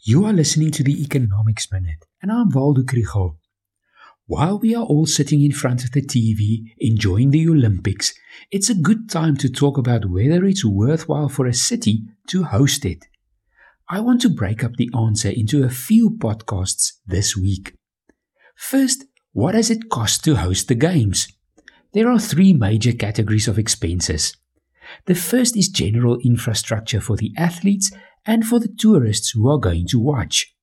You are listening to the Economics Minute, and I'm Waldo Krugell. While we are all sitting in front of the TV enjoying the Olympics, it's a good time to talk about whether it's worthwhile for a city to host it. I want to break up the answer into a few podcasts this week. First, what does it cost to host the games? There are three major categories of expenses. The first is general infrastructure for the athletes and for the tourists who are going to watch.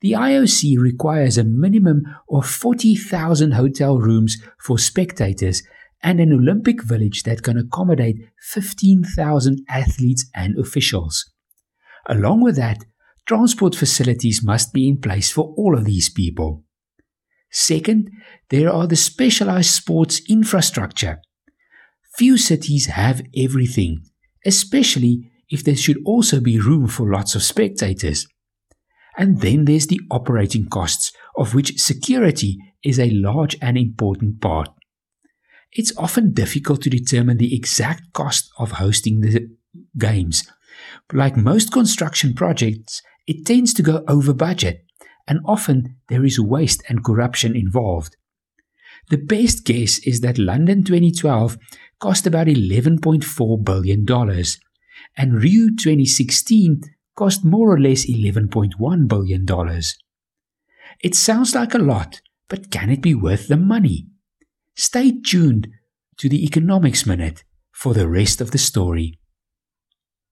The IOC requires a minimum of 40,000 hotel rooms for spectators and an Olympic village that can accommodate 15,000 athletes and officials. Along with that, transport facilities must be in place for all of these people. Second, there are the specialized sports infrastructure. Few cities have everything, especially if there should also be room for lots of spectators. And then there's the operating costs, of which security is a large and important part. It's often difficult to determine the exact cost of hosting the games. Like most construction projects, it tends to go over budget, and often there is waste and corruption involved. The best guess is that London 2012 cost about $11.4 billion, and Rio 2016 cost more or less $11.1 billion. It sounds like a lot, but can it be worth the money? Stay tuned to the Economics Minute for the rest of the story.